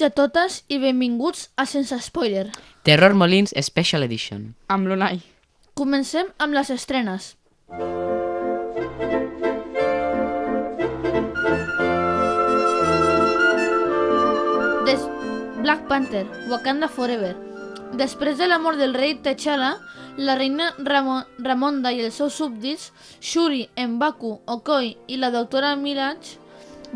tots i a totes i benvinguts a Sense Spoiler. Terror Molins Special Edition. Amb l'Unai. Comencem amb les estrenes. Des Black Panther, Wakanda Forever. Després de la mort del rei T'Challa, la reina Ramo Ramonda i els seus súbdits, Shuri, M'Baku, Okoi i la doctora Mirage,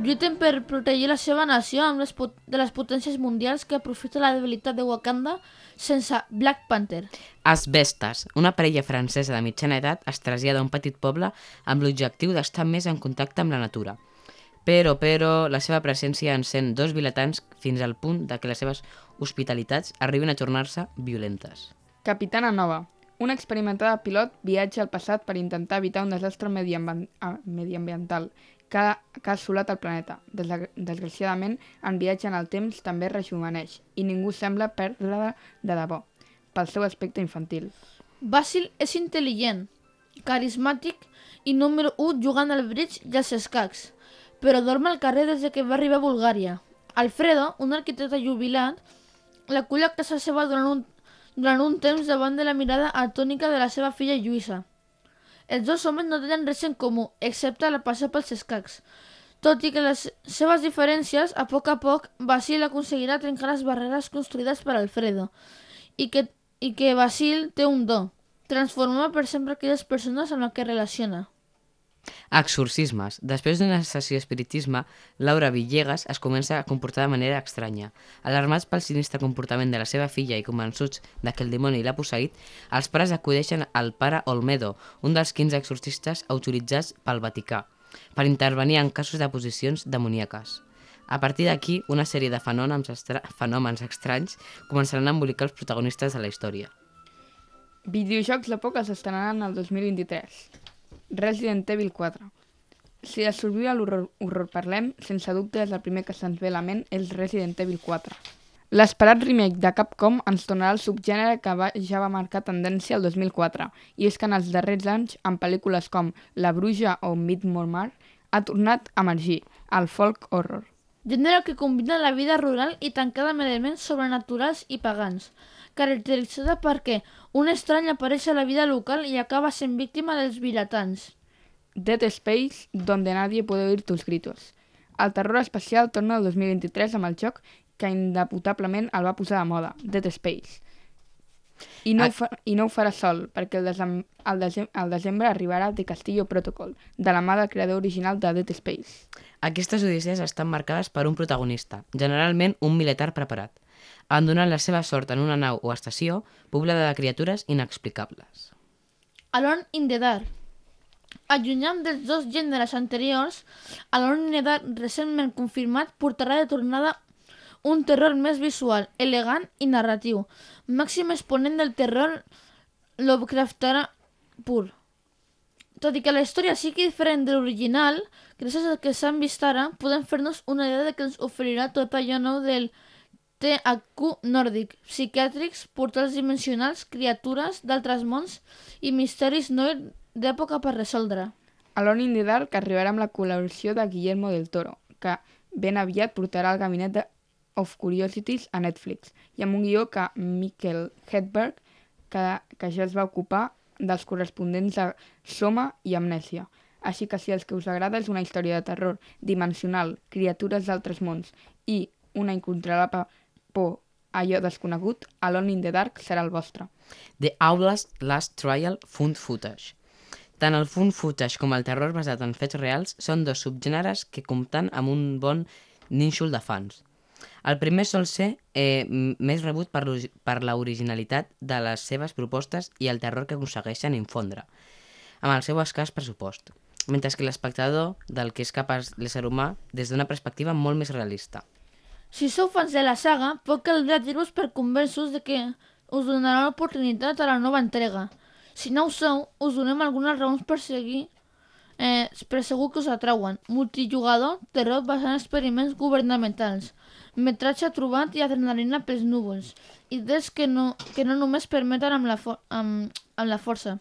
lluiten per protegir la seva nació amb les de les potències mundials que aprofita la debilitat de Wakanda sense Black Panther. Asbestes, una parella francesa de mitjana edat es trasllada a un petit poble amb l'objectiu d'estar més en contacte amb la natura. Però, però, la seva presència encén dos vilatans fins al punt de que les seves hospitalitats arriben a tornar-se violentes. Capitana Nova. Una experimentada pilot viatja al passat per intentar evitar un desastre ah, mediambiental que ha, que ha assolat el planeta. Desgra desgraciadament, en viatge en el temps també rejuveneix i ningú sembla perdre de debò pel seu aspecte infantil. Basil és intel·ligent, carismàtic i número 1 jugant al bridge i als escacs, però dorm al carrer des de que va arribar a Bulgària. Alfredo, un arquitecte jubilat, l'acull a casa seva durant un, durant un temps davant de la mirada atònica de la seva filla Lluïsa. Els dos homes no tenen res en comú, excepte la passió pels escacs. Tot i que les seves diferències, a poc a poc, Basil aconseguirà trencar les barreres construïdes per Alfredo i que, i que Basil té un do, transformar per sempre aquelles persones amb les que relaciona. Exorcismes. Després d'una sessió d'espiritisme, Laura Villegas es comença a comportar de manera estranya. Alarmats pel sinistre comportament de la seva filla i convençuts de que el dimoni l'ha posseït, els pares acudeixen al pare Olmedo, un dels 15 exorcistes autoritzats pel Vaticà, per intervenir en casos de posicions demoníaques. A partir d'aquí, una sèrie de fenòmens, estra fenòmens estranys començaran a embolicar els protagonistes de la història. Videojocs de poc s'estrenaran el 2023. Resident Evil 4. Si de sobreviure a l'horror horror parlem, sense dubte és el primer que se'ns ve a la ment és Resident Evil 4. L'esperat remake de Capcom ens tornarà al subgènere que va, ja va marcar tendència el 2004, i és que en els darrers anys, en pel·lícules com La Bruja o Midsommar, ha tornat a emergir, el folk horror. Gènere que combina la vida rural i tancada amb elements sobrenaturals i pagans, caracteritzada perquè un estrany apareix a la vida local i acaba sent víctima dels vilatans. Dead Space, donde nadie puede oír tus gritos. El terror espacial torna el 2023 amb el joc que indeputablement el va posar de moda, Dead Space. I no, Ah. ho, fa, I no ho farà sol, perquè el, desem, el, desem, el desembre arribarà The Castillo Protocol, de la mà del creador original de Dead Space. Aquestes odissees estan marcades per un protagonista, generalment un militar preparat, abandonant la seva sort en una nau o estació poblada de criatures inexplicables. Alone in the Dark. Allunyant dels dos gèneres anteriors, Alone in the Dark, recentment confirmat, portarà de tornada un terror més visual, elegant i narratiu, màxim exponent del terror Lovecraftara pur. Tot i que la història sigui diferent de l'original, gràcies al que s'han vist ara, podem fer-nos una idea de que ens oferirà tot allò nou del THQ nòrdic, psiquiàtrics, portals dimensionals, criatures d'altres mons i misteris noir d'època per resoldre. Alone in the Dark arribarà amb la col·laboració de Guillermo del Toro, que ben aviat portarà el gabinet de of Curiosities a Netflix, i amb un guió que Mikkel Hedberg, que, que ja es va ocupar dels correspondents de Soma i Amnèsia. Així que si els que us agrada és una història de terror dimensional, criatures d'altres mons i una incontrolable por allò desconegut, Alone in the Dark serà el vostre. The Outlast Last Trial Found Footage. Tant el found footage com el terror basat en fets reals són dos subgèneres que compten amb un bon nínxol de fans. El primer sol ser eh, més rebut per, per la originalitat de les seves propostes i el terror que aconsegueixen infondre, amb el seu escàs pressupost, mentre que l'espectador del que és capaç l'ésser humà des d'una perspectiva molt més realista. Si sou fans de la saga, pot caldrà dir-vos per convenços de que us donarà l'oportunitat a la nova entrega. Si no ho sou, us donem algunes raons per seguir eh, per segur que us atrauen. Multijugador, terror basant en experiments governamentals, metratge trobat i adrenalina pels núvols, idees que no, que no només permeten amb la, amb, amb la força.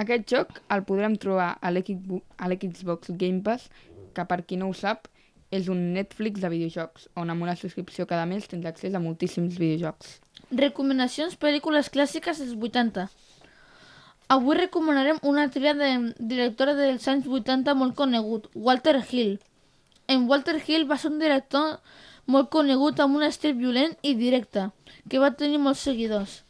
Aquest joc el podrem trobar a l'Xbox Game Pass, que per qui no ho sap, és un Netflix de videojocs, on amb una subscripció cada mes tens accés a moltíssims videojocs. Recomanacions pel·lícules clàssiques dels 80. Avui recomanarem una tria de directora dels anys 80 molt conegut, Walter Hill. En Walter Hill va ser un director molt conegut amb un estil violent i directe, que va tenir molts seguidors.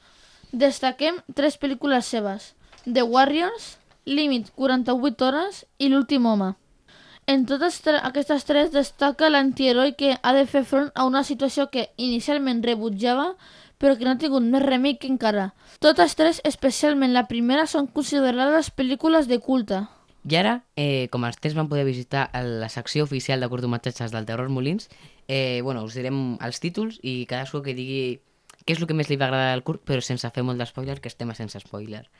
Destaquem tres pel·lícules seves, The Warriors, Límit 48 hores i L'últim home. En totes aquestes tres destaca l'antiheroi que ha de fer front a una situació que inicialment rebutjava però que no ha tingut més remei que encara. Totes tres, especialment la primera, són considerades pel·lícules de culte. I ara, eh, com els tres van poder visitar la secció oficial de curtometratges del Terror Molins, eh, bueno, us direm els títols i cadascú que digui què és el que més li va agradar del curt, però sense fer molt d'espoiler, que estem sense spoiler.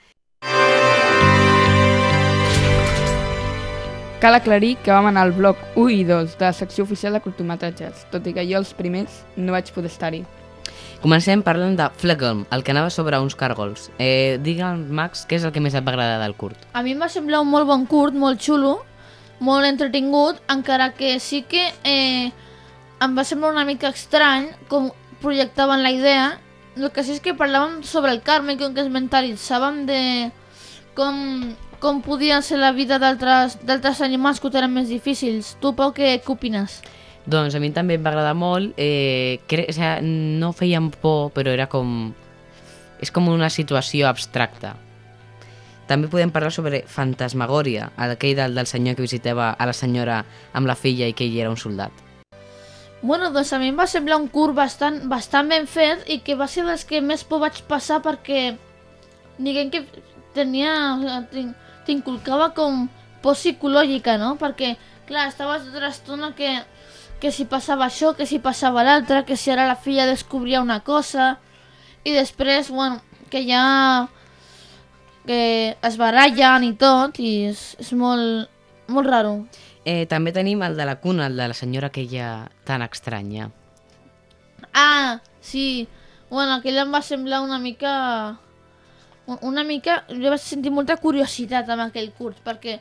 Cal aclarir que vam anar al bloc 1 i 2 de la secció oficial de curtometratges, tot i que jo els primers no vaig poder estar-hi. Comencem parlant de Flegelm, el que anava sobre uns càrgols. Eh, Digue'm, Max, què és el que més et va agradar del curt? A mi em va semblar un molt bon curt, molt xulo, molt entretingut, encara que sí que eh, em va semblar una mica estrany com projectaven la idea. El que sí és que parlàvem sobre el karma i com que es mentalitzàvem de com, com podia ser la vida d'altres animals que ho tenen més difícils. Tu, Pau, què, què opines? Doncs a mi també em va agradar molt. Eh, cre o sea, no feien por, però era com... És com una situació abstracta. També podem parlar sobre Fantasmagòria, aquell del, del senyor que visitava a la senyora amb la filla i que ell era un soldat. Bueno, doncs a mi em va semblar un curt bastant, bastant ben fet i que va ser dels que més por vaig passar perquè diguem que tenia... t'inculcava com por psicològica, no? Perquè, clar, estaves tota l'estona que, que si passava això, que si passava l'altre, que si ara la filla descobria una cosa i després, bueno, que ja que es barallen i tot i és, és molt, molt raro. Eh, també tenim el de la cuna, el de la senyora aquella tan estranya. Ah, sí. Bueno, aquell em va semblar una mica una mica, jo vaig sentir molta curiositat amb aquell curs, perquè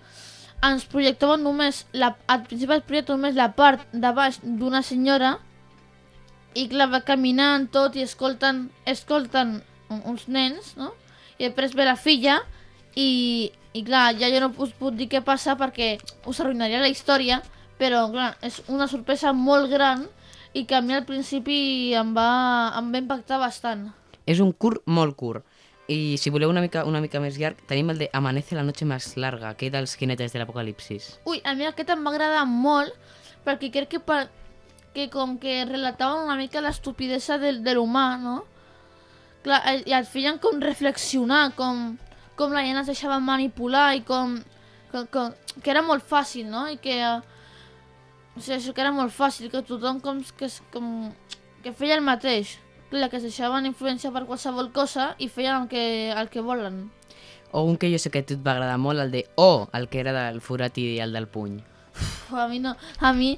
ens projectaven només, la, al principi es projecta només la part de baix d'una senyora i clar, va caminant tot i escolten, escolten uns nens, no? I després ve la filla i, i clar, ja jo no us puc dir què passa perquè us arruïnaria la història, però clar, és una sorpresa molt gran i que a mi al principi em va, em va impactar bastant. És un curt molt curt. I si voleu una mica, una mica més llarg, tenim el de Amanece la noche más larga, que dels jinetes de l'apocalipsis. Ui, a mi aquest em va agradar molt, perquè crec que, per, que com que relataven una mica l'estupidesa de, de l'humà, no? Clar, i et feien com reflexionar, com, com la gent es deixava manipular i com, com, com... que era molt fàcil, no? I que... O sigui, això que era molt fàcil, que tothom com, que, com, que feia el mateix la que es deixaven influència per qualsevol cosa i feien el que, el que volen. O un que jo sé que a tu et va agradar molt, el de O, oh, el que era del forat i el del puny. Uf, a mi no, a mi,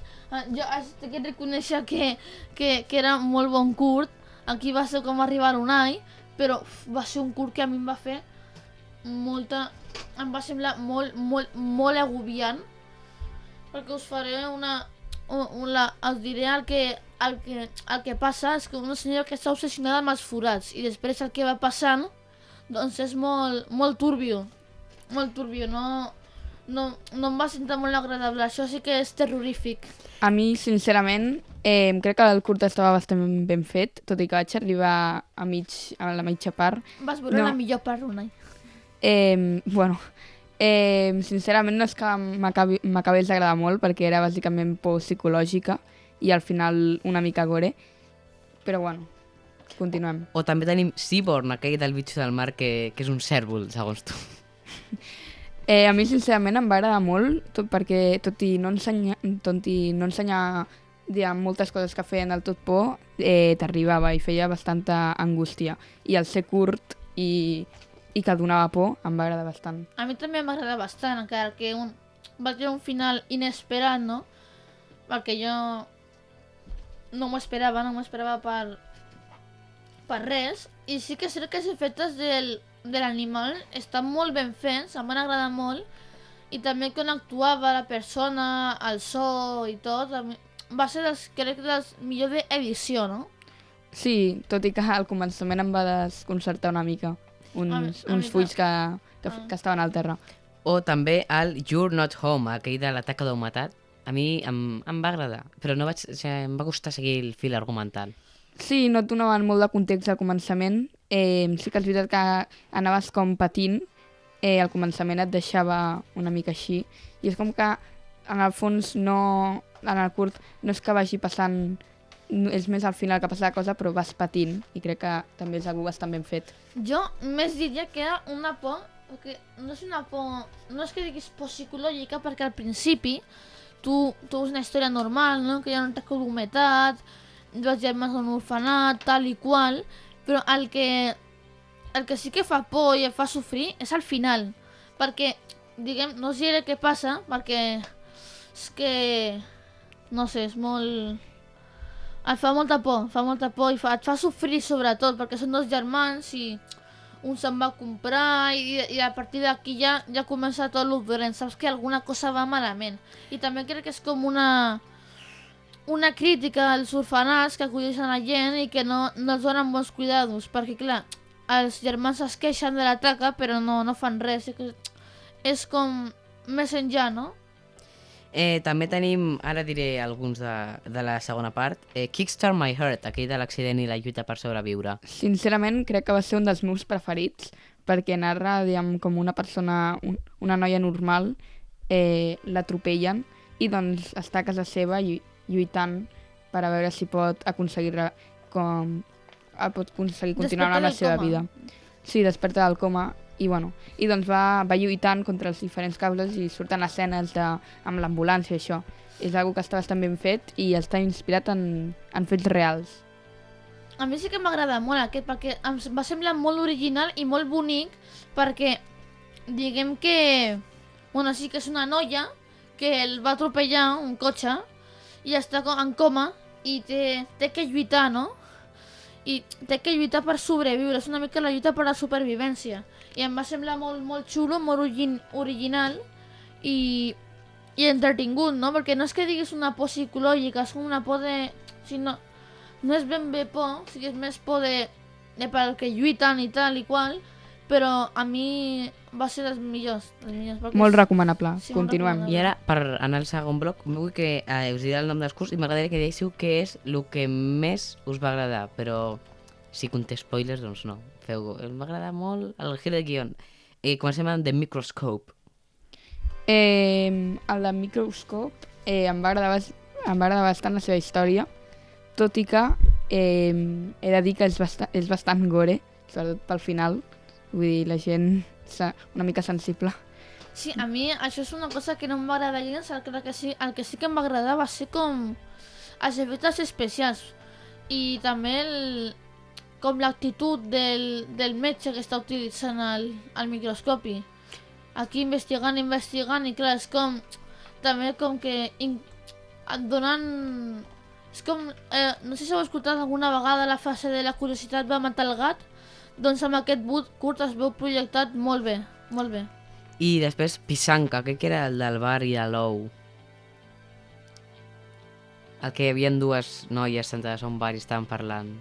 jo haig de reconèixer que, que, que era molt bon curt, aquí va ser com arribar un any, però uf, va ser un curt que a mi em va fer molta, em va semblar molt, molt, molt agobiant, perquè us faré una, una, us diré el que, el que, el que passa és que una senyora que està obsessionada amb els forats i després el que va passant doncs és molt, molt turbio molt turbio, no, no, no em va sentir molt agradable. Això sí que és terrorífic. A mi sincerament eh, crec que el curt estava bastant ben fet tot i que vaig arribar a, mig, a la mitja part. Vas veure no. la millor part una eh, bueno eh, sincerament no és que m'acabés d'agradar molt perquè era bàsicament por psicològica i al final una mica gore. Però bueno, continuem. O també tenim Seaborn, aquell del bitxo del mar que, que és un cèrvol, segons tu. Eh, a mi, sincerament, em va agradar molt, tot perquè, tot i no ensenyar, tot i no ensenyar ja, moltes coses que feien del tot por, eh, t'arribava i feia bastanta angústia. I el ser curt i, i que donava por em va agradar bastant. A mi també m'agrada bastant, encara que un, va tenir un final inesperat, no? Perquè jo no m'ho esperava, no m'ho esperava per, per res. I sí que sé que els efectes del, de l'animal estan molt ben fets, em van agradar molt. I també quan actuava la persona, el so i tot, va ser, dels, crec, dels millor d'edició, no? Sí, tot i que al començament em va desconcertar una mica. Uns, A mi- a uns fulls que, que, Ah. que estaven al terra. O també el You're Not Home, aquell de l'atac d'humatat. A mi em, em va agradar, però no vaig, o sigui, em va costar seguir el fil argumental. Sí, no et donaven molt de context al començament. Eh, sí que és veritat que anaves com patint. Eh, al començament et deixava una mica així. I és com que, en el fons, no, en el curt, no és que vagi passant... no- És més al final que passa la cosa, però vas patint. I crec que també és algo bastant ben fet. Jo més diria que era una por, perquè no és una por, no és que diguis por psicològica, perquè al principi tu, tu veus una història normal, no? que ha un taco d'humetat, dos germans a un orfenat, tal i qual, però el que, el que sí que fa por i et fa sofrir és al final, perquè, diguem, no diré què passa, perquè és que, no sé, és molt... Et fa molta por, fa molta por i fa, et fa sofrir sobretot, perquè són dos germans i un se'n va comprar i, i a partir d'aquí ja, ja comença tot el saps que alguna cosa va malament. I també crec que és com una una crítica als orfenats que acolleixen la gent i que no, no els donen bons cuidados, perquè clar, els germans es queixen de la taca però no, no fan res, és, és com més enllà, no? Eh, també tenim, ara diré alguns de, de la segona part, eh, Kickstart My Heart, aquell de l'accident i la lluita per sobreviure. Sincerament, crec que va ser un dels meus preferits, perquè narra, diguem, com una persona, un, una noia normal, eh, l'atropellen i doncs està a casa seva llu lluitant per a veure si pot aconseguir com ah, pot aconseguir continuar amb la seva coma. vida. Sí, despertar del coma i bueno, i doncs va, va lluitant contra els diferents causes i surten escenes de, amb l'ambulància i això. És algo que està bastant ben fet i està inspirat en, en fets reals. A mi sí que m'agrada molt aquest, perquè em va semblar molt original i molt bonic, perquè diguem que... Bueno, sí que és una noia que el va atropellar un cotxe i està en coma i té, té que lluitar, no? I té que lluitar per sobreviure, és una mica la lluita per la supervivència. I em va semblar molt, molt xulo, molt origin, original i, i entretingut, no? Perquè no és que diguis una por psicològica, és com una por de... O sigui, no, no és ben bé por, o sigui, és més por de, de pel que lluiten i tal i qual, però a mi va ser dels millors. Dels millors perquè Molt recomanable. Sí, molt Continuem. recomanable. I ara, per anar al segon bloc, vull que eh, us diré el nom dels curs i m'agradaria que diguéssiu què és el que més us va agradar, però si conté spoilers, doncs no. Feu M'agrada molt el gir de guion. Eh, comencem amb The Microscope. Eh, el de Microscope eh, em, va agradar, em va agradar bastant la seva història, tot i que eh, he de dir que és, basta és bastant gore, sobretot pel final. Vull dir, la gent una mica sensible. Sí, a mi això és una cosa que no em va agradar gens, el que, el que, sí, el que sí que em va agradar va ser com els efectes especials i també el, com l'actitud del, del metge que està utilitzant el, el microscopi. Aquí investigant, investigant i clar, és com també com que in, donen... És com, eh, no sé si heu escoltat alguna vegada la fase de la curiositat va matar el gat, doncs amb aquest but curt es veu projectat molt bé, molt bé. I després Pisanka, que era el del bar i l'ou. El que hi havia dues noies sentades a un bar i estaven parlant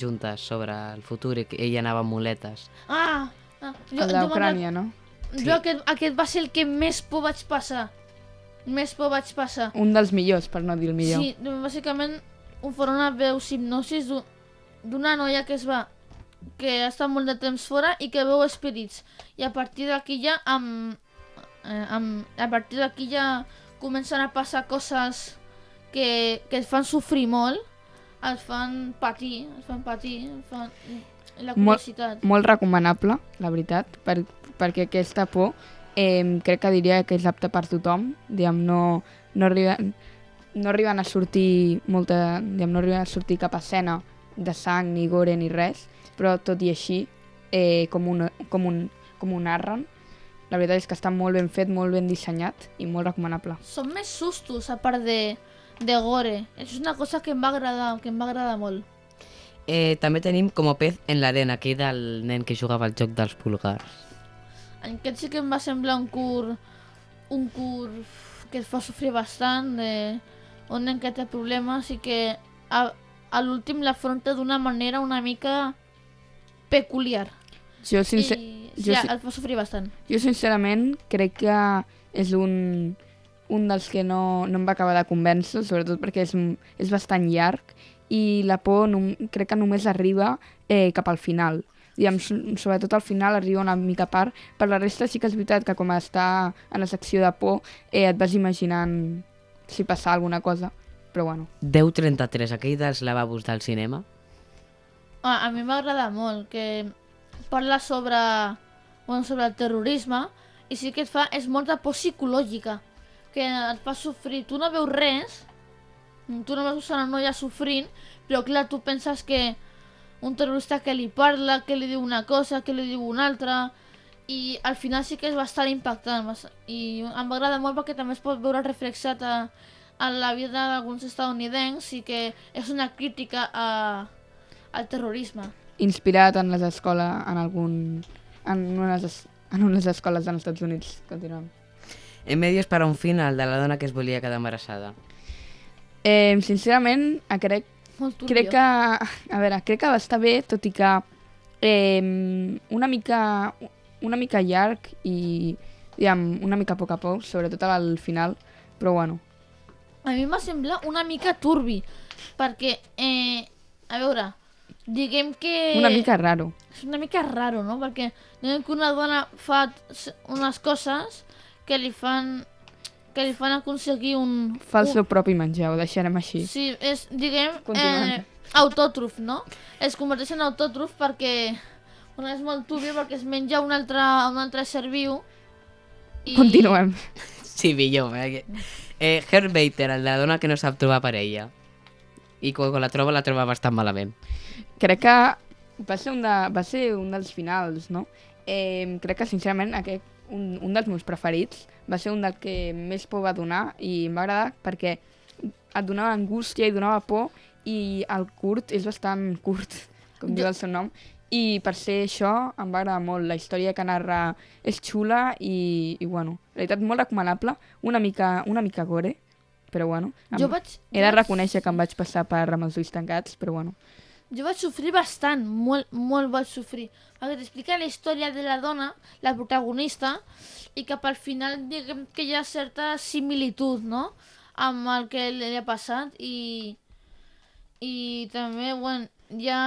juntes sobre el futur i que ella anava amb muletes. Ah! ah El d'Ucrània, no? Jo, jo aquest, aquest va ser el que més por vaig passar. Més por vaig passar. Un dels millors, per no dir el millor. Sí, bàsicament un foren una veu hipnosis d'un- d'una noia que es va que està molt de temps fora i que veu espírits. I a partir d'aquí ja amb, eh, amb, a partir d'aquí ja comencen a passar coses que, que et fan sofrir molt, et fan patir, et fan patir, et fan la curiositat. Molt recomanable, la veritat, per, perquè aquesta por eh, crec que diria que és apta per tothom. Diguem, no, no, arriben, no arriben a sortir molta, diguem, no arriben a sortir cap escena de sang, ni gore, ni res, però tot i així, eh, com, un, com, un, com ho narren, la veritat és que està molt ben fet, molt ben dissenyat i molt recomanable. Són més sustos, a part de, de gore. És una cosa que em va agradar, que em va agradar molt. Eh, també tenim com a pez en l'arena, aquell del nen que jugava al joc dels pulgars. Aquest sí que em va semblar un curt, un curt que et fa sofrir bastant, de, un nen que té problemes i que a, a l'últim l'afronta d'una manera una mica peculiar. Jo, sincer... I jo sí, si- el fa sofrir bastant. jo sincerament crec que és un, un dels que no, no em va acabar de convèncer, sobretot perquè és, és bastant llarg i la por nom, crec que només arriba eh, cap al final. Diguem, so- sobretot al final arriba una mica a part. Per la resta sí que és veritat que com està en la secció de por eh, et vas imaginant si passava alguna cosa. Però bueno, 10.33, aquell dels lavabos del cinema. Ah, a mi m'agrada molt que parla sobre, bueno, sobre el terrorisme i sí que et fa, és molta por psicològica, que et fa sofrir. Tu no veus res, tu no veus una noia sofrint, però clar, tu penses que un terrorista que li parla, que li diu una cosa, que li diu una altra, i al final sí que és bastant impactant. I em agrada molt perquè també es pot veure reflexat a, a la vida d'alguns estadounidencs i que és una crítica a, al terrorisme. inspirat en les escoles, en algun... en unes, es- en unes escoles dels Estats Units. Continuem. En medios para un final de la dona que es volia quedar embarassada. Eh, sincerament, crec, Molt turbio. crec que... A veure, crec que va estar bé, tot i que eh, una mica una mica llarg i diguem, una mica a poc a poc, sobretot al final, però bueno. A mi m'ha semblat una mica turbi, perquè, eh, a veure, diguem que... Una mica raro. És una mica raro, no? Perquè diguem que una dona fa unes coses que li fan que li fan aconseguir un... Fa el un, seu propi menjar, ho deixarem així. Sí, és, diguem, Continuem. eh, autòtrof, no? Es converteix en autòtrof perquè bueno, és molt turbio perquè es menja un altre, un altre ser viu i... Continuem. Sí, millor. Perquè... Eh, Herb Bater, el de la dona que no sap trobar parella. I quan, quan la troba, la troba bastant malament. Crec que va ser un, de, va ser un dels finals, no? Eh, crec que, sincerament, aquest, un, un dels meus preferits va ser un del que més por va donar i em va agradar perquè et donava angústia i donava por i el curt és bastant curt, com Jo- diu el seu nom, i per ser això em va agradar molt. La història que narra és xula i, i bueno, la veritat molt recomanable, una mica, una mica gore, però bueno. em- Jo vaig... He de reconèixer que em vaig passar per amb els ulls tancats, però bueno. Jo vaig sofrir bastant, molt, molt vaig sofrir. Perquè t'explica la història de la dona, la protagonista, i cap al final diguem que hi ha certa similitud, no?, amb el que li ha passat i, i també, bueno, hi ha,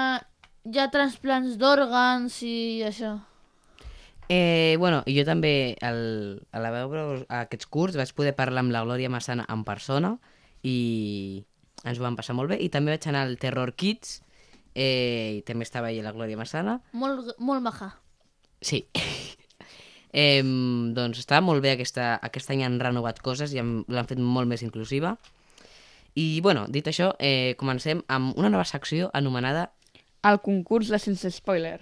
hi ha transplants d'òrgans i això. Eh, bueno, i jo també, al, a la veure aquests curts, vaig poder parlar amb la Glòria Massana en persona i ens ho vam passar molt bé. I també vaig anar al Terror Kids, eh, i també estava allà la Glòria Massana. Molt, molt maja. Sí. eh, doncs estava molt bé aquesta, aquest any han renovat coses i han- l'han fet molt més inclusiva. I, bueno, dit això, eh, comencem amb una nova secció anomenada El concurs de sense spoiler.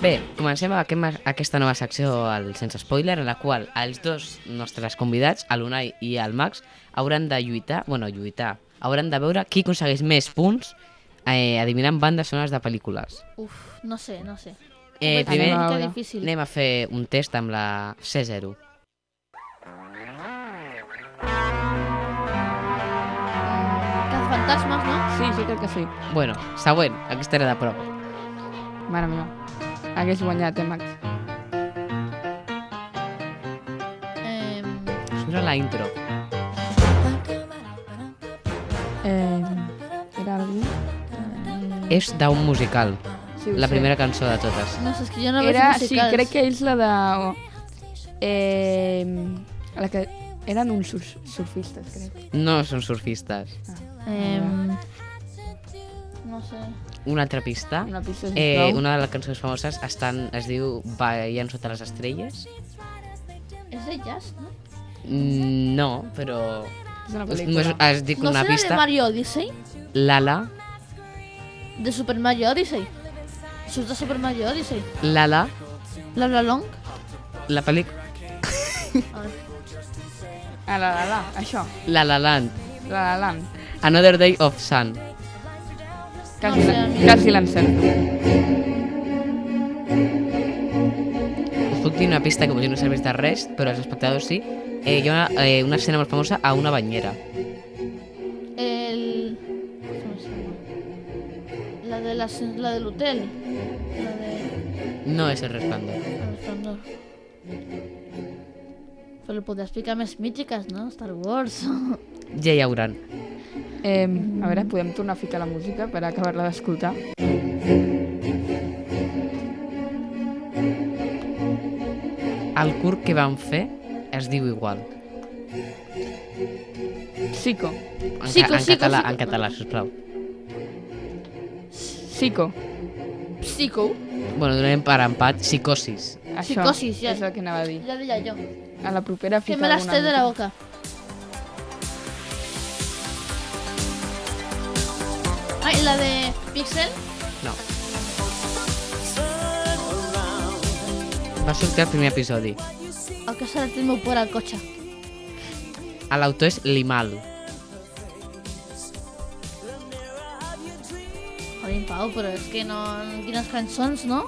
Bé, comencem amb aquest, aquesta nova secció al Sense Spoiler, en la qual els dos nostres convidats, l'Unai i el Max, hauran de lluitar, bueno, lluitar, hauran de veure qui aconsegueix més punts eh, adivinant bandes sonores de pel·lícules. Uf, no sé, no sé. Eh, primer Anem a difícil. anem a fer un test amb la C0. Cazafantasmes, no? Sí, sí, crec que sí. Bueno, següent, aquesta era de prova. Mare meva. Hagués guanyat, eh, Max? Eh, Surt la intro. Eh, era algú? És d'un musical, Sí, la sé. primera cançó de totes. no sé, és que jo no veig Era, sí, crec que és la de... Eh, la que eren uns sur surfistes, crec. No són surfistes. Eh, no sé. Una altra pista. Una pista Eh, sisplau. una de les cançons famoses estan, es diu Ballant sota les estrelles. És de jazz, no? Mm, No, però... És una Només pel·lícula. es dic No una serà de pista. Mario Odyssey? Lala, De Super Mario Odyssey? Surt de Super Mario Odyssey? Lala, La La Long? la pel·lícula... A la la la, això. La La Land, La la land. Another Day of Sun. Quasi, No la- quasi l'encerto. Us puc dir una pista que potser no serveix de res, però als espectadors sí. Eh, hi ha una, eh, una escena molt famosa a una banyera. El... ¿Cómo se llama? La de la, la del hotel. La de... No és el resplandor. El resplandor. Però podria explicar més mítiques, no? Star Wars. Ja hi hauran. Eh, a veure, podem tornar a ficar la música per acabar-la d'escoltar? El curt que vam fer es diu igual. Psico. En, Psico, en, psico, català, psico. en català, sisplau. Psico. Psycho. Bueno, donem per empat psicosis. Això Psicosis, ja. és el que anava a dir. Ya deia jo. A la propera Que fica me las alguna té de la música. boca. Ai, la de Pixel. No. Va sortir el primer episodi. El que s'ha de el meu pare al cotxe. L'autor és Limal. Joder, Pau, però és que no... Quines cançons, no?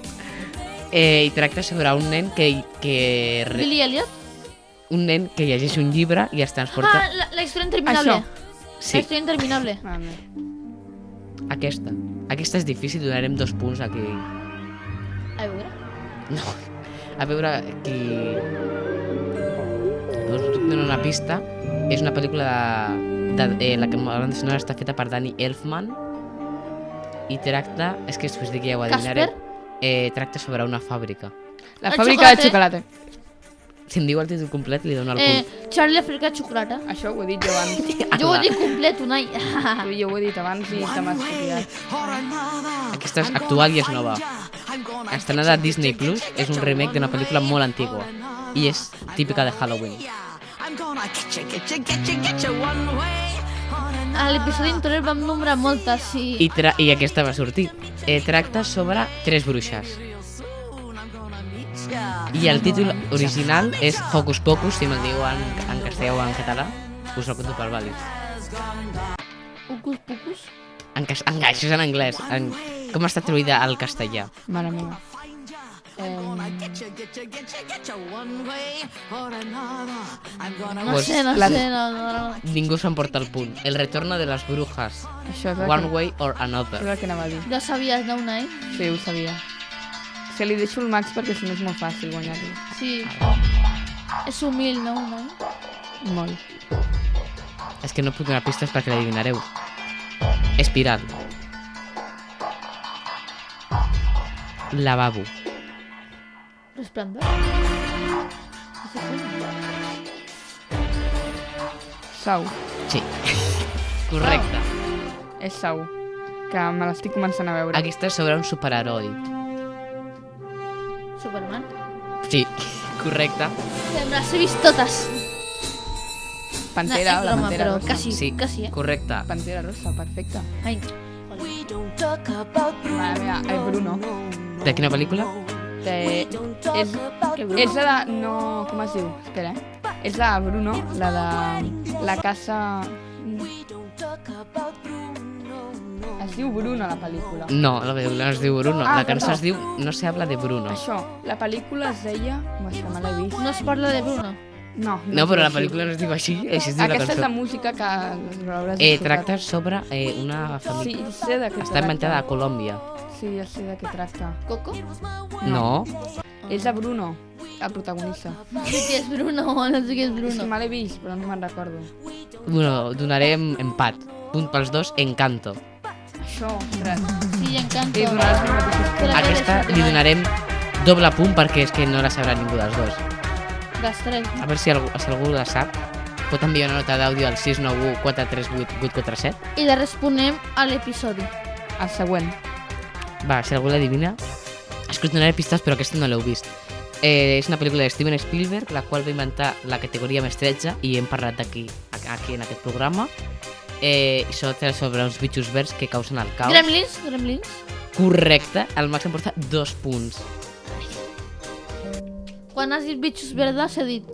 Eh, I tracta sobre un nen que, que, re, Billy Elliot. un nen que llegeix un llibre i es transporta... Ah, la, la història interminable. Això. La Sí, història interminable. Ah, no. Aquesta. Aquesta és difícil, donarem dos punts aquí. A veure. No. A veure qui... Us donar una pista. És una pel·lícula de... de eh, la que banda sonora està feta per Danny Elfman i tracta... És que si us dic ja ho adivinareu. Eh, tracta sobre una fàbrica. La El fàbrica de xocolate. xocolata. Si em diu el títol complet, li dono el Eh, punt. Charlie de xocolata. Això ho he dit jo abans. Jo ho he dit complet, Unai. Jo, jo ho he dit abans i te m'has copiat. Aquesta és actual i és nova. Estrenada a Disney Plus, és un remake d'una pel·lícula molt antigua i és típica de Halloween. A l'episodi anterior vam nombrar moltes i... I, tra i aquesta va sortir. Eh, tracta sobre tres bruixes. I el títol original és Hocus Pocus, si me'l diu en, en castellà o en català. Us el conto per vàlid. Ucus pucus. En, cas en, això és en anglès. En, com està traduïda al castellà? Mare meva. Eh, No Pues sé, no la- sé, no, no, no. Ningú s'emporta el punt. El retorno de les brujas. això One que, way or és another. el que anava a dir. Ja sabies, no, Unai? Sí, ho sabia. Se li deixo el max perquè si no és molt fàcil guanyar-lo. Sí. És humil, no, Unai? Molt. És que no puc donar pistes perquè l'adivinareu. Espiral. Lavabo. Resplendor. Sau. Sí. Correcte. És Sau. Que me l'estic començant a veure. Aquesta és sobre un superheroi. Superman. Sí, correcte. Me les he vist totes. Pantera, no, la broma, Pantera però Rosa. quasi, Sí, quasi, eh? correcte. Pantera Rosa, perfecte. Ai, Mare meva, el Bruno. De quina pel·lícula? De... És, és la de... No, com es diu? Espera, eh? És la de Bruno, la de... La casa... Es diu Bruno, la pel·lícula. No, la pel·lícula no es diu Bruno. Ah, la cançó perdó. es diu No se habla de Bruno. Això, la pel·lícula es deia... Que me l'he vist. No es parla de Bruno. No, No, es però la pel·lícula no es diu així, així es diu la Aquesta és la cançó. música que Eh, tracta sobre eh, una Sí, família. sé de què Està inventada a Colòmbia. Sí, ja sé de què tracta. Coco? No. És de Bruno, el protagonista. No sé qui és Bruno, no sé qui és És que Bruno. me l'he vist, però no me'n recordo. Bueno, donarem empat. Punt pels dos, Encanto. Això, ostres. Sí, encanto. Aquesta li donarem doble punt perquè és que no la sabrà ningú dels dos. Tres. A veure si algú, si algú la sap. Pot enviar una nota d'àudio al 691 438 847. I la responem a l'episodi. El següent. Va, si algú l'adivina... És que us donaré pistes, però aquesta no l'heu vist. Eh, és una pel·lícula de Steven Spielberg, la qual va inventar la categoria més 13 i hem parlat d'aquí aquí en aquest programa. Eh, i això tracta sobre uns bitxos verds que causen el caos. Gremlins? Gremlins? Correcte, el Max em porta dos punts. Quan has dit bitxos verdes he dit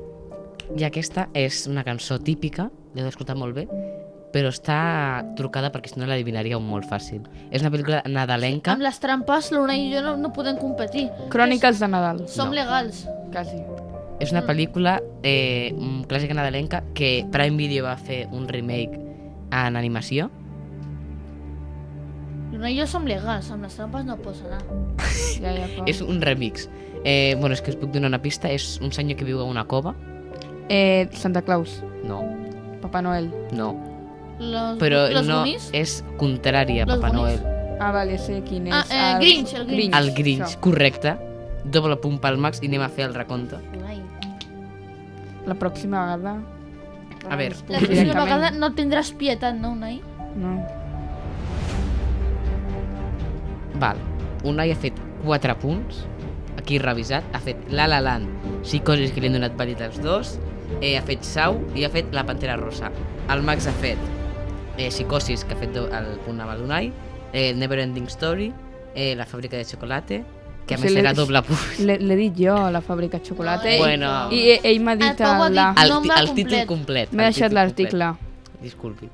I aquesta és una cançó típica, l'he d'escoltar molt bé, però està trucada perquè si no l'adivinaríeu molt fàcil. És una pel·lícula nadalenca. Amb les trampes, l'Una i jo no, no podem competir. Cròniques de Nadal. Som No. legals. Quasi. És una pel·lícula eh, mm, clàssica nadalenca que Prime Video va fer un remake en animació. I jo som legals, amb les trampes no pots anar. Ja, ja. És un remix. Eh, bueno, és que us puc donar una pista. És un senyor que viu a una cova. Eh, Santa Claus, No, Papa Noel. no. Los, Però los no, Goonies? és contrari a Los Papa Goonies. Noel. Ah, vale, sé quin és. Ah, eh, El Grinch, el Grinch. El Grinch, això. correcte. Doble punt pel Max i anem a fer el recompte. Ai. La pròxima vegada... A veure. La pròxima directament. vegada no tindràs pietat, no, Unai? No. Val. Unai ha fet 4 punts. Aquí revisat. Ha fet La La Land, Psicosis, que li han donat vàlid als dos. Eh, ha fet Sau i ha fet La Pantera Rosa. El Max ha fet eh, Psicosis, que ha fet el punt amb l'Unai. Eh, Neverending Story. Eh, la fàbrica de xocolate, que a O més sigui, era doble punt. L'he dit jo, la fàbrica de xocolata. No, i- Bueno. I ell, m'ha El dit ha la... El, el títol complet. M'he el deixat l'article. Disculpi.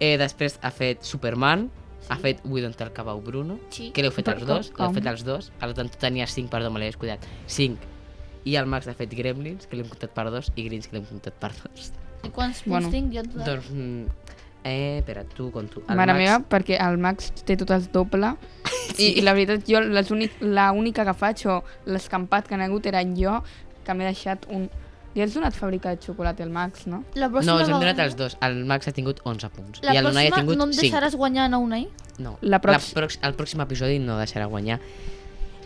Eh, després ha fet Superman, ha fet We Don't Tell Cabau Bruno, Sí. que l'heu fet els dos, l'heu fet els dos, per tant tu tenies 5, perdó, me l'he descuidat, 5. I el Max ha fet Gremlins, que l'hem comptat per 2, i Grinch, que l'hem comptat per 2. I quants punts Bueno. tinc? Jo Doncs, mm, eh, espera, tu con tu. El Mare Max, meva, perquè el Max té tot el doble. I, I la veritat, jo les únic, la única que faig o l'escampat que han hagut era jo, que m'he deixat un... Li has donat fàbrica de xocolata al Max, no? La No, pròxima els hem donat vegada- els dos. El Max ha tingut 11 punts. La I el Unai ha pròxima tingut no em 5. deixaràs guanyar a Unai? No, La prox- prox... el pròxim episodi no deixarà guanyar.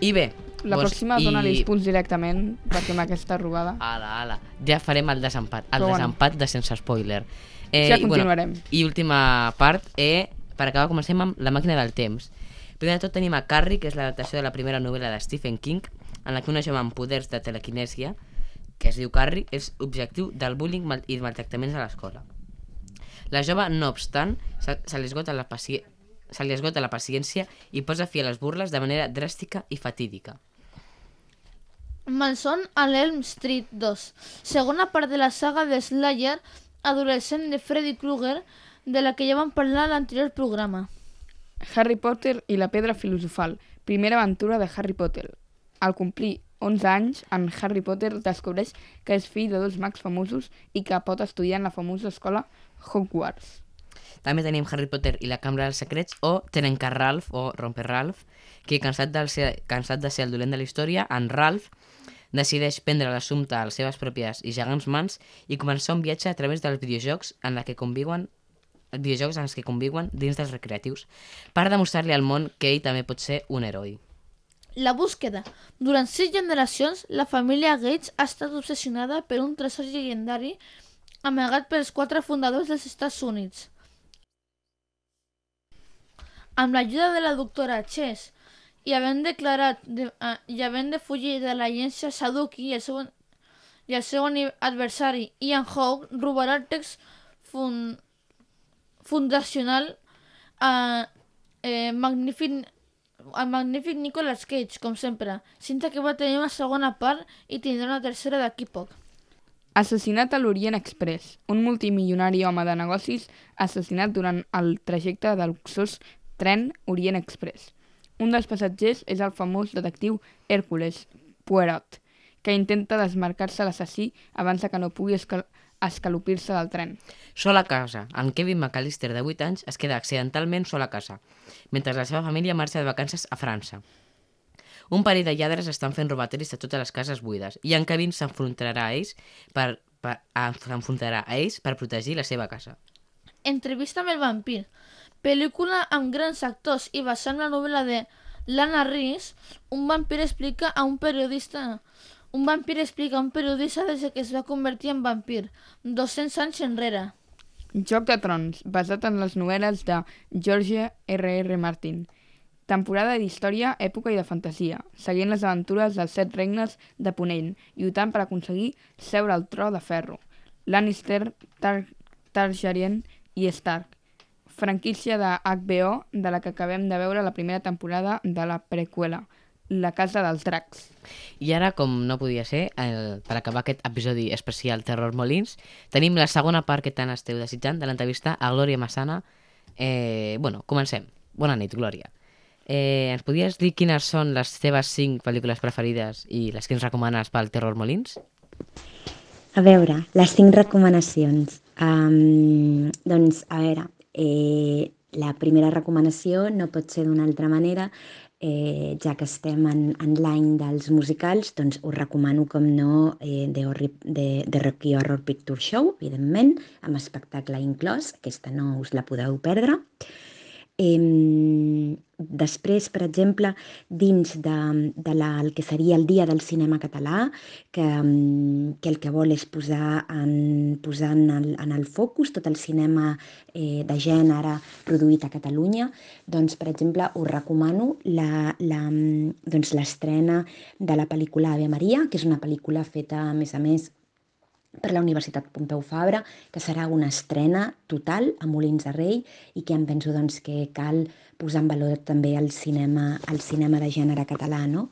I bé... La doncs, pròxima i... dona-li els punts directament, perquè amb aquesta robada... Ala, ala. Ja farem el desempat. El Però bueno. desempat de sense spoiler. Eh, Ja i, continuarem. Bueno, I última part, eh, per acabar comencem amb La màquina del temps. Primer de tot tenim a Carrie, que és l'adaptació de la primera novel·la de Stephen King, en la que una jove amb poders de telequinèsia, que es diu Carrie, és objectiu del bullying mal- i maltractaments a l'escola. La jove, no obstant, se, se li esgota la paci... se li esgota la paciència i posa fi a les burles de manera dràstica i fatídica. Malson a l'Elm Street 2. Segona part de la saga de Slayer, adolescent de Freddy Krueger, de la que ja vam parlar a l'anterior programa. Harry Potter i la pedra filosofal. Primera aventura de Harry Potter. Al complir 11 anys, en Harry Potter descobreix que és fill de dos mags famosos i que pot estudiar en la famosa escola Hogwarts. També tenim Harry Potter i la Cambra dels Secrets o Trencar Ralph o Romper Ralph, que cansat, del ser, cansat de ser el dolent de la història, en Ralph decideix prendre l'assumpte a les seves pròpies i gegants mans i començar un viatge a través dels videojocs en la que conviuen videojocs en els que conviuen dins dels recreatius per demostrar-li al món que ell també pot ser un heroi. La búsqueda. Durant sis generacions, la família Gates ha estat obsessionada per un tresor llegendari amagat pels quatre fundadors dels Estats Units. Amb l'ajuda de la doctora Chess i havent declarat de, uh, i havent de fugir de l'agència Saduki i el seu, i el seu adversari Ian Hawke robarà el text fun, fundacional a eh, magnífic el magnífic Nicolas Cage, com sempre. Cinta que va tenir una segona part i tindrà una tercera d'aquí poc. Assassinat a l'Orient Express. Un multimilionari home de negocis assassinat durant el trajecte de luxós tren Orient Express. Un dels passatgers és el famós detectiu Hércules Poirot, que intenta desmarcar-se l'assassí abans de que no pugui escal escalopir-se del tren. Sol a casa, en Kevin McAllister, de 8 anys, es queda accidentalment sol a casa, mentre la seva família marxa de vacances a França. Un parell de lladres estan fent robatoris a totes les cases buides i en Kevin s'enfrontarà a ells per, per, a- s'enfrontarà a ells per protegir la seva casa. Entrevista amb el vampir. Pel·lícula amb grans actors i basant la novel·la de Lana Rhys, un vampir explica a un periodista un vampir explica a un periodista des que es va convertir en vampir, 200 anys enrere. Joc de Trons, basat en les novel·les de George R. R. Martin. Temporada d'història, època i de fantasia, seguint les aventures dels set regnes de Ponent, lluitant per aconseguir seure al tro de ferro. Lannister, Tar Targaryen i Stark. Franquícia de HBO, de la que acabem de veure la primera temporada de la prequela. La casa dels dracs. I ara, com no podia ser, el, per acabar aquest episodi especial Terror Molins, tenim la segona part que tant esteu desitjant de l'entrevista a Glòria Massana. Eh, bueno, comencem. Bona nit, Glòria. Eh, ens podries dir quines són les teves cinc pel·lícules preferides i les que ens recomanes pel Terror Molins? A veure, les cinc recomanacions. Um, doncs, a veure, eh, la primera recomanació no pot ser d'una altra manera, eh, ja que estem en, en l'any dels musicals, doncs us recomano, com no, eh, The, Horri de, de Rocky Horror Picture Show, evidentment, amb espectacle inclòs, aquesta no us la podeu perdre. Eh, després, per exemple, dins de, de la, el que seria el Dia del Cinema Català, que, que el que vol és posar en, posar en, el, en el focus tot el cinema eh, de gènere produït a Catalunya, doncs, per exemple, us recomano l'estrena la, la, doncs, de la pel·lícula Ave Maria, que és una pel·lícula feta, a més a més, per la Universitat Pompeu Fabra, que serà una estrena total a Molins de Rei i que em penso doncs, que cal posar en valor també el cinema, el cinema de gènere català. No?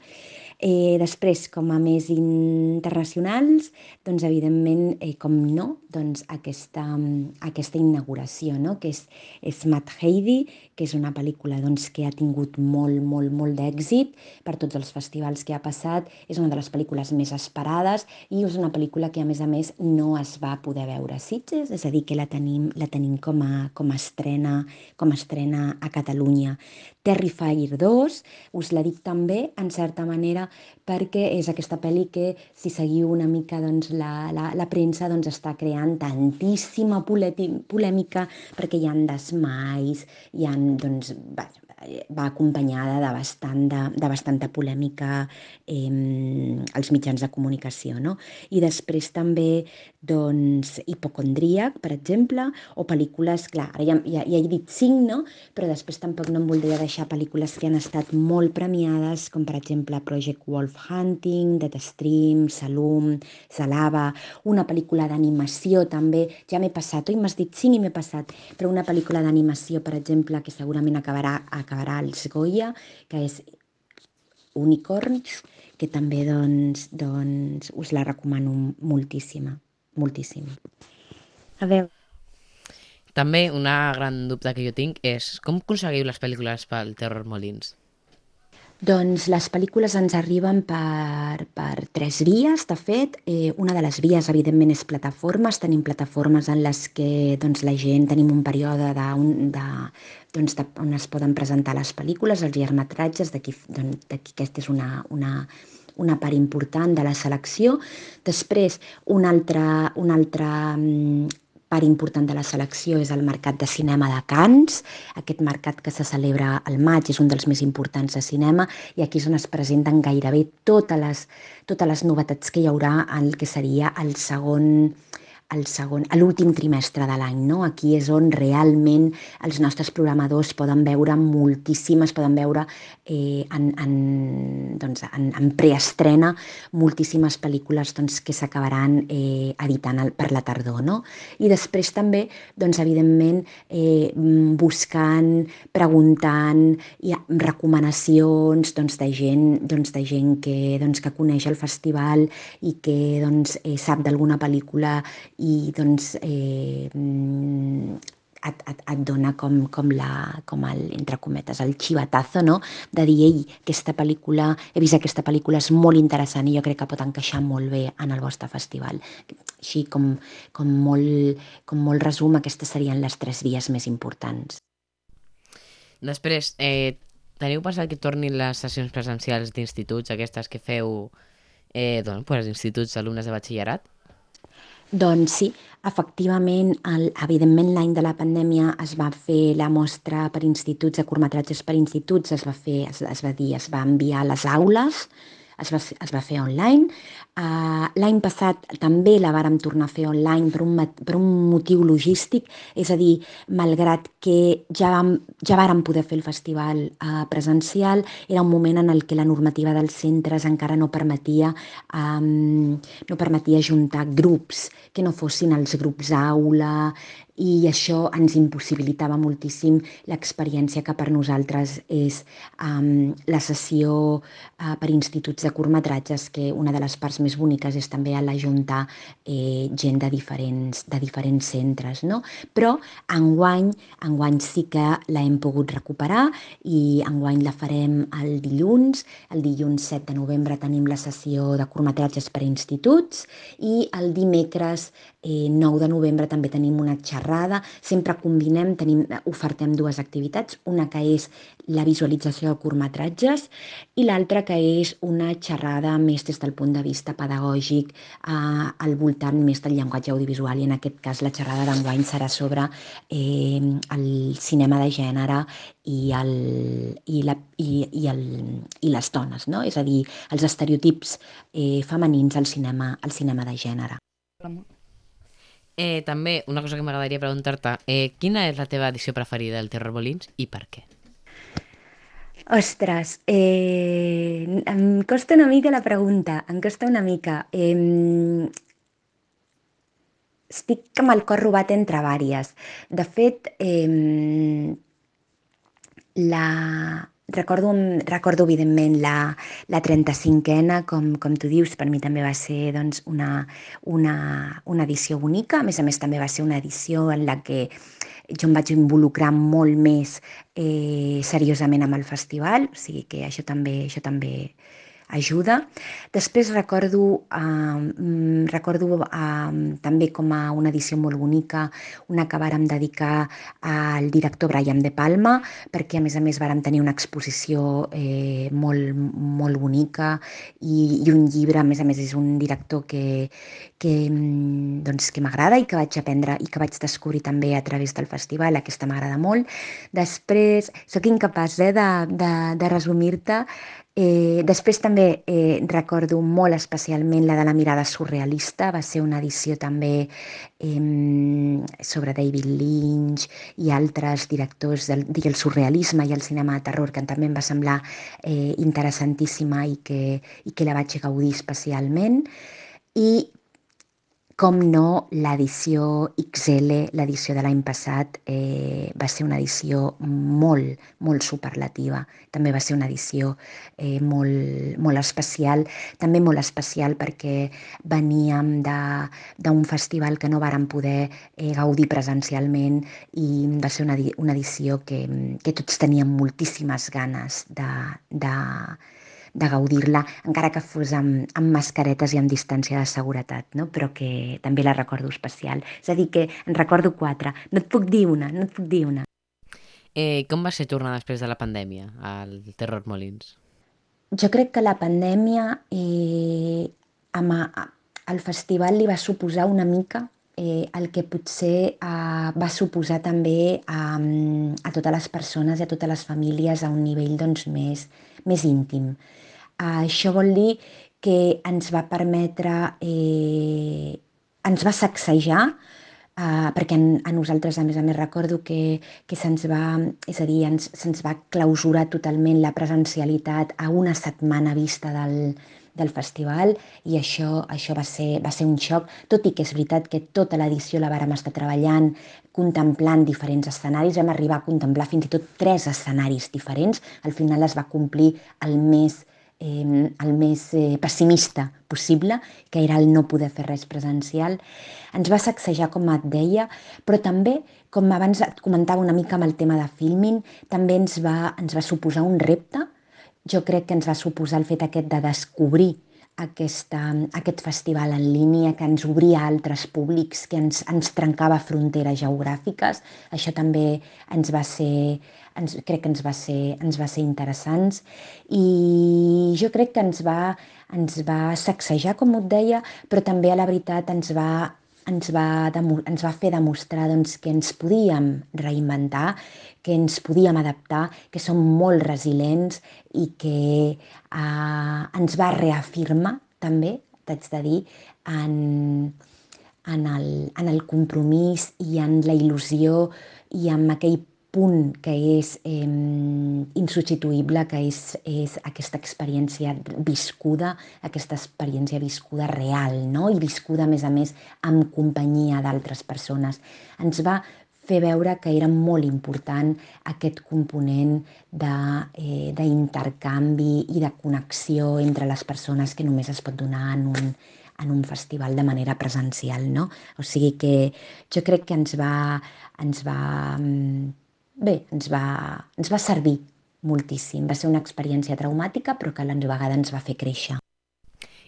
Eh, després, com a més internacionals, doncs evidentment, eh, com no, doncs aquesta, aquesta inauguració, no? que és, és Matt Heidi, que és una pel·lícula doncs, que ha tingut molt, molt, molt d'èxit per tots els festivals que ha passat, és una de les pel·lícules més esperades i és una pel·lícula que a més a més no es va poder veure a Sitges, és a dir, que la tenim, la tenim com, a, com, a estrena, com a estrena a Catalunya. Terrifier 2, us la dic també, en certa manera, perquè és aquesta pel·li que, si seguiu una mica doncs, la, la, la premsa, doncs, està creant tantíssima polèmica perquè hi ha desmais, hi ha, doncs, va acompanyada de, bastant de, de bastanta polèmica eh, als mitjans de comunicació. No? I després també doncs, hipocondríac, per exemple, o pel·lícules, clar, ara ja, ja, ja he dit cinc, no? però després tampoc no em voldria deixar pel·lícules que han estat molt premiades, com per exemple Project Wolf Hunting, Dead Stream, Salum, Salava, una pel·lícula d'animació també, ja m'he passat, oi m'has dit cinc i m'he passat, però una pel·lícula d'animació, per exemple, que segurament acabarà, acabarà als Goya, que és Unicorns, que també doncs, doncs, us la recomano moltíssima moltíssim. A veure... També una gran dubte que jo tinc és com aconseguiu les pel·lícules pel Terror Molins? Doncs les pel·lícules ens arriben per, per tres vies, de fet. Eh, una de les vies, evidentment, és plataformes. Tenim plataformes en les que doncs, la gent tenim un període de, un, de, doncs, de, on es poden presentar les pel·lícules, els llargmetratges, d'aquí doncs, aquesta és una, una, una part important de la selecció. Després, una altra, una altra mm, part important de la selecció és el Mercat de Cinema de Cants. Aquest mercat que se celebra al maig és un dels més importants de cinema i aquí és on es presenten gairebé totes les, totes les novetats que hi haurà en el que seria el segon, al segon, a l'últim trimestre de l'any. No? Aquí és on realment els nostres programadors poden veure moltíssimes, poden veure eh, en, en, doncs, en, en preestrena moltíssimes pel·lícules doncs, que s'acabaran eh, editant el, per la tardor. No? I després també, doncs, evidentment, eh, buscant, preguntant, i recomanacions doncs, de gent, doncs, de gent que, doncs, que coneix el festival i que doncs, eh, sap d'alguna pel·lícula i doncs eh, et, et, et dona com, com, la, com el, entre cometes, el xivatazo, no? de dir, ei, aquesta pel·lícula, he vist aquesta pel·lícula, és molt interessant i jo crec que pot encaixar molt bé en el vostre festival. Així com, com, molt, com molt resum, aquestes serien les tres vies més importants. Després, eh, teniu pensat que tornin les sessions presencials d'instituts, aquestes que feu eh, doncs, pues, instituts alumnes de batxillerat? Doncs sí, efectivament, el, evidentment l'any de la pandèmia es va fer la mostra per instituts, de curtmetratges per instituts, es va fer, es, es va dir, es va enviar a les aules, es va, es va fer online. Uh, L'any passat també la vàrem tornar a fer online per un, per un motiu logístic, és a dir, malgrat que ja, vam, ja vàrem poder fer el festival uh, presencial, era un moment en el que la normativa dels centres encara no permetia, um, no permetia juntar grups que no fossin els grups aula i això ens impossibilitava moltíssim l'experiència que per nosaltres és um, la sessió uh, per instituts de curtmetratges, que una de les parts més boniques és també a l'ajuntar eh, gent de diferents, de diferents centres. No? Però enguany, enguany sí que la hem pogut recuperar i enguany la farem el dilluns. El dilluns 7 de novembre tenim la sessió de curtmetratges per instituts i el dimecres eh, 9 de novembre també tenim una xerrada, sempre combinem, tenim, ofertem dues activitats, una que és la visualització de curtmetratges i l'altra que és una xerrada més des del punt de vista pedagògic eh, al voltant més del llenguatge audiovisual i en aquest cas la xerrada d'enguany serà sobre eh, el cinema de gènere i, el, i, la, i, i, el, i les dones, no? és a dir, els estereotips eh, femenins al cinema, al cinema de gènere. Eh, també, una cosa que m'agradaria preguntar-te, eh, quina és la teva edició preferida del Terror Molins i per què? Ostres, eh, em costa una mica la pregunta, em costa una mica. Eh, estic amb el cor robat entre vàries. De fet, eh, la, Recordo, recordo evidentment, la, la 35ena, com, com tu dius, per mi també va ser doncs, una, una, una edició bonica. A més a més, també va ser una edició en la que jo em vaig involucrar molt més eh, seriosament amb el festival, o sigui que això també, això també ajuda. Després recordo, eh, recordo eh, també com a una edició molt bonica, una que vàrem dedicar al director Brian De Palma, perquè a més a més vàrem tenir una exposició eh, molt, molt bonica i, i un llibre, a més a més és un director que, que, doncs, que m'agrada i que vaig aprendre i que vaig descobrir també a través del festival, aquesta m'agrada molt. Després, sóc incapaç eh, de, de, de resumir-te Eh, després també eh, recordo molt especialment la de la mirada surrealista, va ser una edició també eh, sobre David Lynch i altres directors del, del surrealisme i el cinema de terror que també em va semblar eh, interessantíssima i que, i que la vaig gaudir especialment. I com no, l'edició XL, l'edició de l'any passat, eh, va ser una edició molt, molt superlativa. També va ser una edició eh, molt, molt especial, també molt especial perquè veníem d'un festival que no vàrem poder eh, gaudir presencialment i va ser una, una edició que, que tots teníem moltíssimes ganes de, de, de gaudir-la, encara que fos amb, amb mascaretes i amb distància de seguretat, no? però que també la recordo especial. És a dir, que en recordo quatre. No et puc dir una, no et puc dir una. Eh, com va ser tornar després de la pandèmia al Terror Molins? Jo crec que la pandèmia eh, amb, a, al festival li va suposar una mica eh, el que potser eh, va suposar també a, a totes les persones i a totes les famílies a un nivell doncs, més, més íntim. Uh, això vol dir que ens va permetre, eh, ens va sacsejar, uh, perquè en, a nosaltres, a més a més, recordo que, que se'ns va, és a dir, ens, se'ns va clausurar totalment la presencialitat a una setmana vista del, del festival i això, això va, ser, va ser un xoc, tot i que és veritat que tota l'edició la vàrem estar treballant, contemplant diferents escenaris, vam arribar a contemplar fins i tot tres escenaris diferents, al final es va complir el més eh, el més eh, pessimista possible, que era el no poder fer res presencial. Ens va sacsejar, com et deia, però també, com abans et comentava una mica amb el tema de filming, també ens va, ens va suposar un repte. Jo crec que ens va suposar el fet aquest de descobrir aquesta, aquest festival en línia que ens obria a altres públics, que ens, ens trencava fronteres geogràfiques. Això també ens va ser, ens, crec que ens va ser, ens va ser interessants i jo crec que ens va, ens va sacsejar, com et deia, però també a la veritat ens va, ens va, ens va fer demostrar doncs, que ens podíem reinventar, que ens podíem adaptar, que som molt resilients i que eh, ens va reafirmar també, t'haig de dir, en, en, el, en el compromís i en la il·lusió i amb aquell punt que és eh, insubstituïble, que és, és aquesta experiència viscuda, aquesta experiència viscuda real, no? i viscuda, a més a més, amb companyia d'altres persones. Ens va fer veure que era molt important aquest component d'intercanvi eh, i de connexió entre les persones que només es pot donar en un, en un festival de manera presencial, no? O sigui que jo crec que ens va, ens va, bé, ens va, ens va servir moltíssim. Va ser una experiència traumàtica, però que a la vegada ens va fer créixer.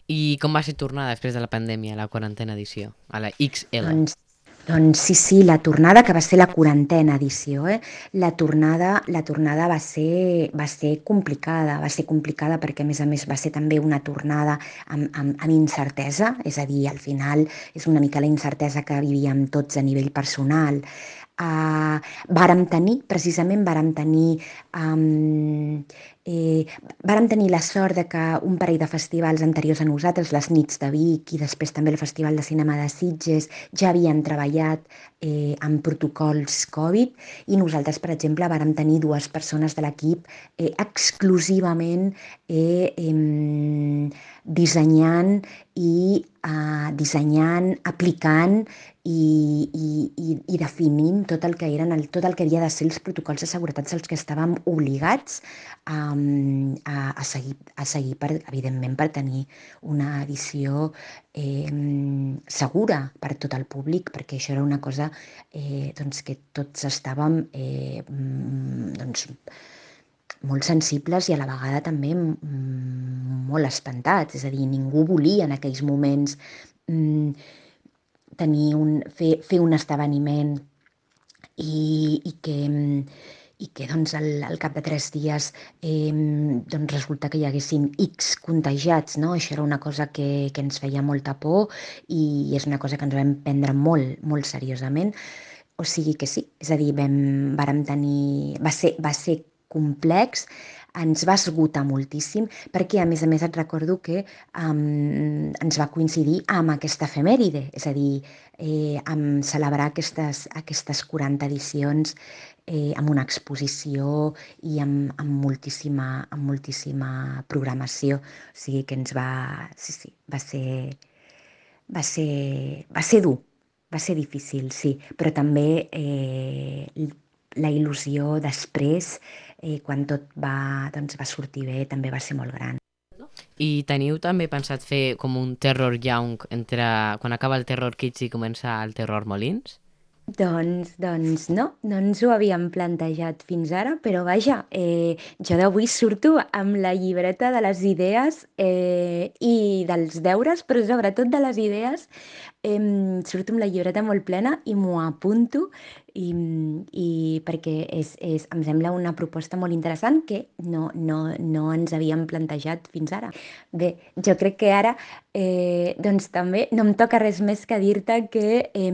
I com va ser tornar després de la pandèmia, la quarantena edició, a la XL? Doncs doncs sí, sí, la tornada, que va ser la quarantena edició, eh? la, tornada, la tornada va ser, va ser complicada, va ser complicada perquè a més a més va ser també una tornada amb, amb, amb incertesa, és a dir, al final és una mica la incertesa que vivíem tots a nivell personal. Uh, vàrem tenir, precisament vàrem tenir um, Eh, vàrem tenir la sort de que un parell de festivals anteriors a nosaltres, les nits de Vic i després també el Festival de Cinema de Sitges, ja havien treballat eh, amb protocols Covid i nosaltres, per exemple, vàrem tenir dues persones de l'equip eh, exclusivament eh, eh, dissenyant i eh, dissenyant, aplicant i, i, i, i definint tot el que eren el, tot el que havia de ser els protocols de seguretat als que estàvem obligats a, a, a, seguir, a seguir per, evidentment per tenir una edició eh, segura per tot el públic, perquè això era una cosa eh, doncs que tots estàvem eh, doncs, molt sensibles i a la vegada també molt espantats, és a dir, ningú volia en aquells moments mm, tenir un, fer, fer un esdeveniment i, i que, i que doncs, al, al cap de tres dies eh, doncs resulta que hi haguessin X contagiats. No? Això era una cosa que, que ens feia molta por i és una cosa que ens vam prendre molt, molt seriosament. O sigui que sí, és a dir, vam, vàrem tenir... Va ser, va ser complex, ens va esgotar moltíssim, perquè a més a més et recordo que um, ens va coincidir amb aquesta efemèride, és a dir, eh, amb celebrar aquestes, aquestes 40 edicions eh, amb una exposició i amb, amb, moltíssima, amb moltíssima programació. O sigui que ens va... Sí, sí, va ser, va ser, va ser dur, va ser difícil, sí, però també eh, la il·lusió després i quan tot va, doncs, va sortir bé també va ser molt gran. I teniu també pensat fer com un terror young entre quan acaba el terror kids i comença el terror molins? Doncs, doncs no, no ens ho havíem plantejat fins ara, però vaja, eh, jo d'avui surto amb la llibreta de les idees eh, i dels deures, però sobretot de les idees, eh, surto amb la llibreta molt plena i m'ho apunto i, i perquè és, és, em sembla una proposta molt interessant que no, no, no ens havíem plantejat fins ara. Bé, jo crec que ara eh, doncs també no em toca res més que dir-te que eh,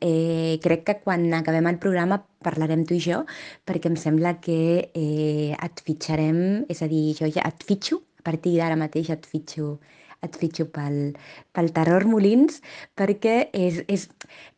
eh, crec que quan acabem el programa parlarem tu i jo, perquè em sembla que eh, et fitxarem, és a dir, jo ja et fitxo, a partir d'ara mateix et fitxo et fitxo pel, pel Terror Molins, perquè és, és,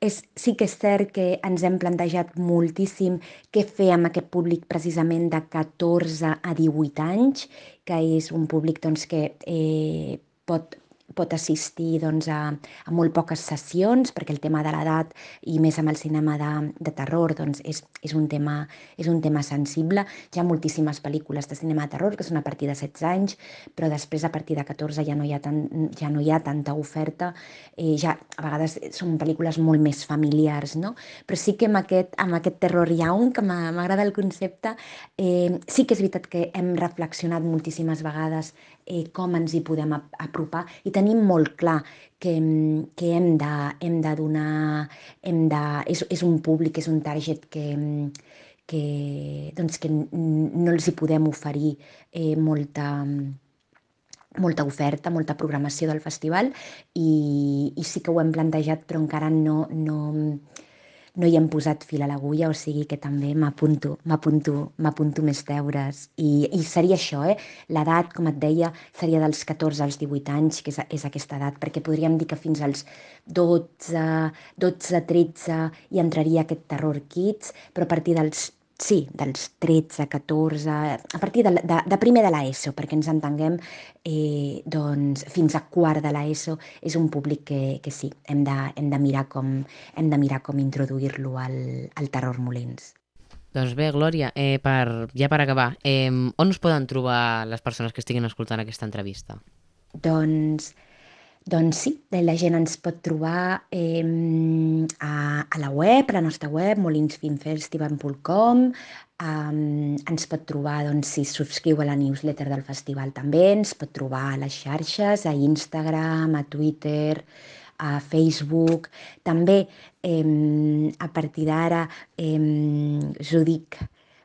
és, sí que és cert que ens hem plantejat moltíssim què fer amb aquest públic precisament de 14 a 18 anys, que és un públic doncs, que eh, pot pot assistir doncs, a, a molt poques sessions, perquè el tema de l'edat i més amb el cinema de, de terror doncs, és, és, un tema, és un tema sensible. Hi ha moltíssimes pel·lícules de cinema de terror que són a partir de 16 anys, però després a partir de 14 ja no hi ha, tan, ja no hi ha tanta oferta. Eh, ja, a vegades són pel·lícules molt més familiars, no? però sí que amb aquest, amb aquest terror young, que m'agrada el concepte, eh, sí que és veritat que hem reflexionat moltíssimes vegades eh, com ens hi podem apropar. I tenim molt clar que, que hem, de, hem de donar, hem de, és, és un públic, és un target que, que, doncs que no els hi podem oferir eh, molta, molta oferta, molta programació del festival. I, i sí que ho hem plantejat però encara no, no, no hi hem posat fil a l'agulla, o sigui que també m'apunto, m'apunto, m'apunto més deures. I, I seria això, eh? L'edat, com et deia, seria dels 14 als 18 anys, que és, és aquesta edat, perquè podríem dir que fins als 12, 12, 13 hi entraria aquest terror kids, però a partir dels sí, dels 13, 14, a partir de, de, de primer de l'ESO, perquè ens entenguem, eh, doncs fins a quart de l'ESO és un públic que, que sí, hem de, hem de mirar com, hem de mirar com introduir-lo al, al terror Molins. Doncs bé, Glòria, eh, per, ja per acabar, eh, on us poden trobar les persones que estiguin escoltant aquesta entrevista? Doncs, doncs sí, la gent ens pot trobar eh, a, a la web, a la nostra web, molinsfilmfestival.com, um, ens pot trobar, doncs, si subscriu a la newsletter del festival també, ens pot trobar a les xarxes, a Instagram, a Twitter, a Facebook. També eh, a partir d'ara eh, us ho dic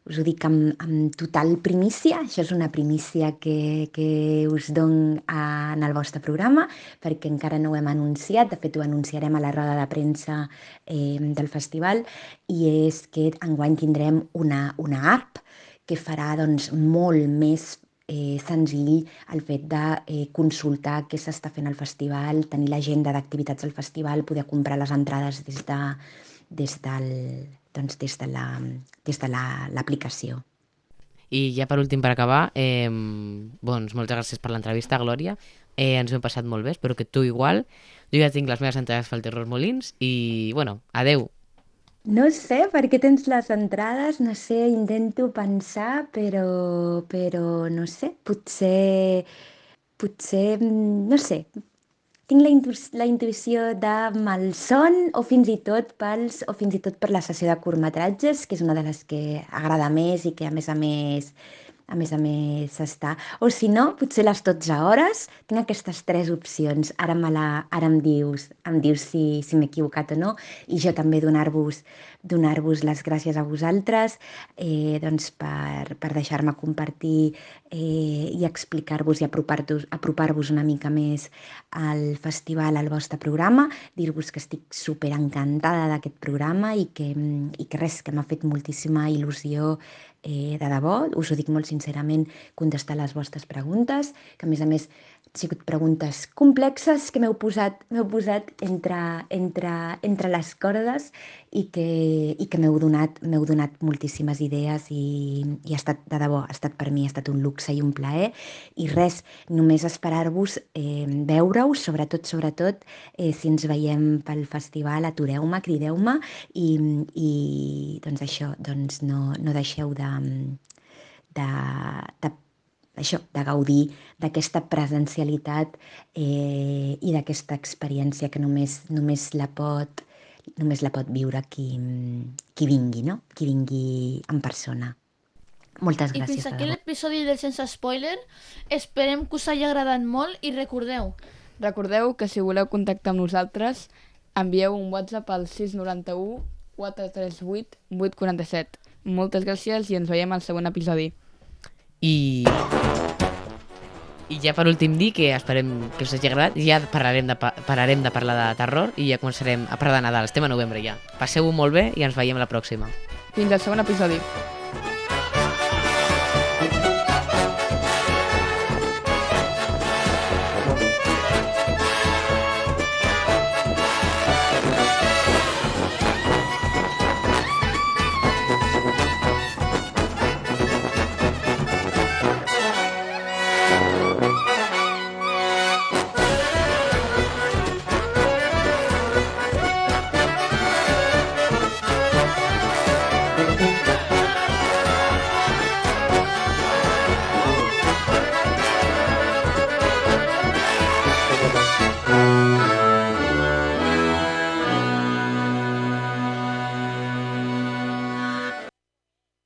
us ho dic amb, amb total primícia, això és una primícia que, que us don a, en el vostre programa, perquè encara no ho hem anunciat, de fet ho anunciarem a la roda de premsa eh, del festival, i és que enguany tindrem una, una app que farà doncs, molt més eh, senzill el fet de eh, consultar què s'està fent al festival, tenir l'agenda d'activitats al festival, poder comprar les entrades des de, des del, doncs des de la, des de l'aplicació. La, I ja per últim, per acabar, eh, doncs, moltes gràcies per l'entrevista, Glòria. Eh, ens ho hem passat molt bé, espero que tu igual. Jo ja tinc les meves entrades pel Terror Molins i, bueno, adeu. No sé per què tens les entrades, no sé, intento pensar, però, però no sé, potser, potser, no sé, tinc la, intu la intuïció de malson o fins i tot pels, o fins i tot per la sessió de curtmetratges, que és una de les que agrada més i que a més a més a més a més està. O si no, potser les 12 hores, tinc aquestes tres opcions. Ara, me la, ara em dius, em dius si, si m'he equivocat o no, i jo també donar-vos donar-vos les gràcies a vosaltres eh, doncs per, per deixar-me compartir eh, i explicar-vos i apropar-vos apropar una mica més al festival, al vostre programa, dir-vos que estic super encantada d'aquest programa i que, i que res, que m'ha fet moltíssima il·lusió eh, de debò, us ho dic molt sincerament, contestar les vostres preguntes, que a més a més sigut preguntes complexes que m'heu posat, posat entre, entre, entre les cordes i que, i que m'heu donat, donat moltíssimes idees i, i ha estat, de debò, ha estat per mi, ha estat un luxe i un plaer. I res, només esperar-vos eh, veure-us, sobretot, sobretot, eh, si ens veiem pel festival, atureu-me, crideu-me i, i doncs això, doncs no, no deixeu de, de, de això, de gaudir d'aquesta presencialitat eh, i d'aquesta experiència que només, només la pot només la pot viure qui, qui vingui, no? Qui vingui en persona. Moltes gràcies. I fins aquí l'episodi del Sense Spoiler. Esperem que us hagi agradat molt i recordeu. Recordeu que si voleu contactar amb nosaltres, envieu un WhatsApp al 691 438 847. Moltes gràcies i ens veiem al següent episodi. I... I ja per últim dir que esperem que us hagi agradat. Ja parlarem de, pararem de parlar de terror i ja començarem a parlar de Nadal. Estem a novembre ja. Passeu-ho molt bé i ens veiem la pròxima. Fins al segon episodi.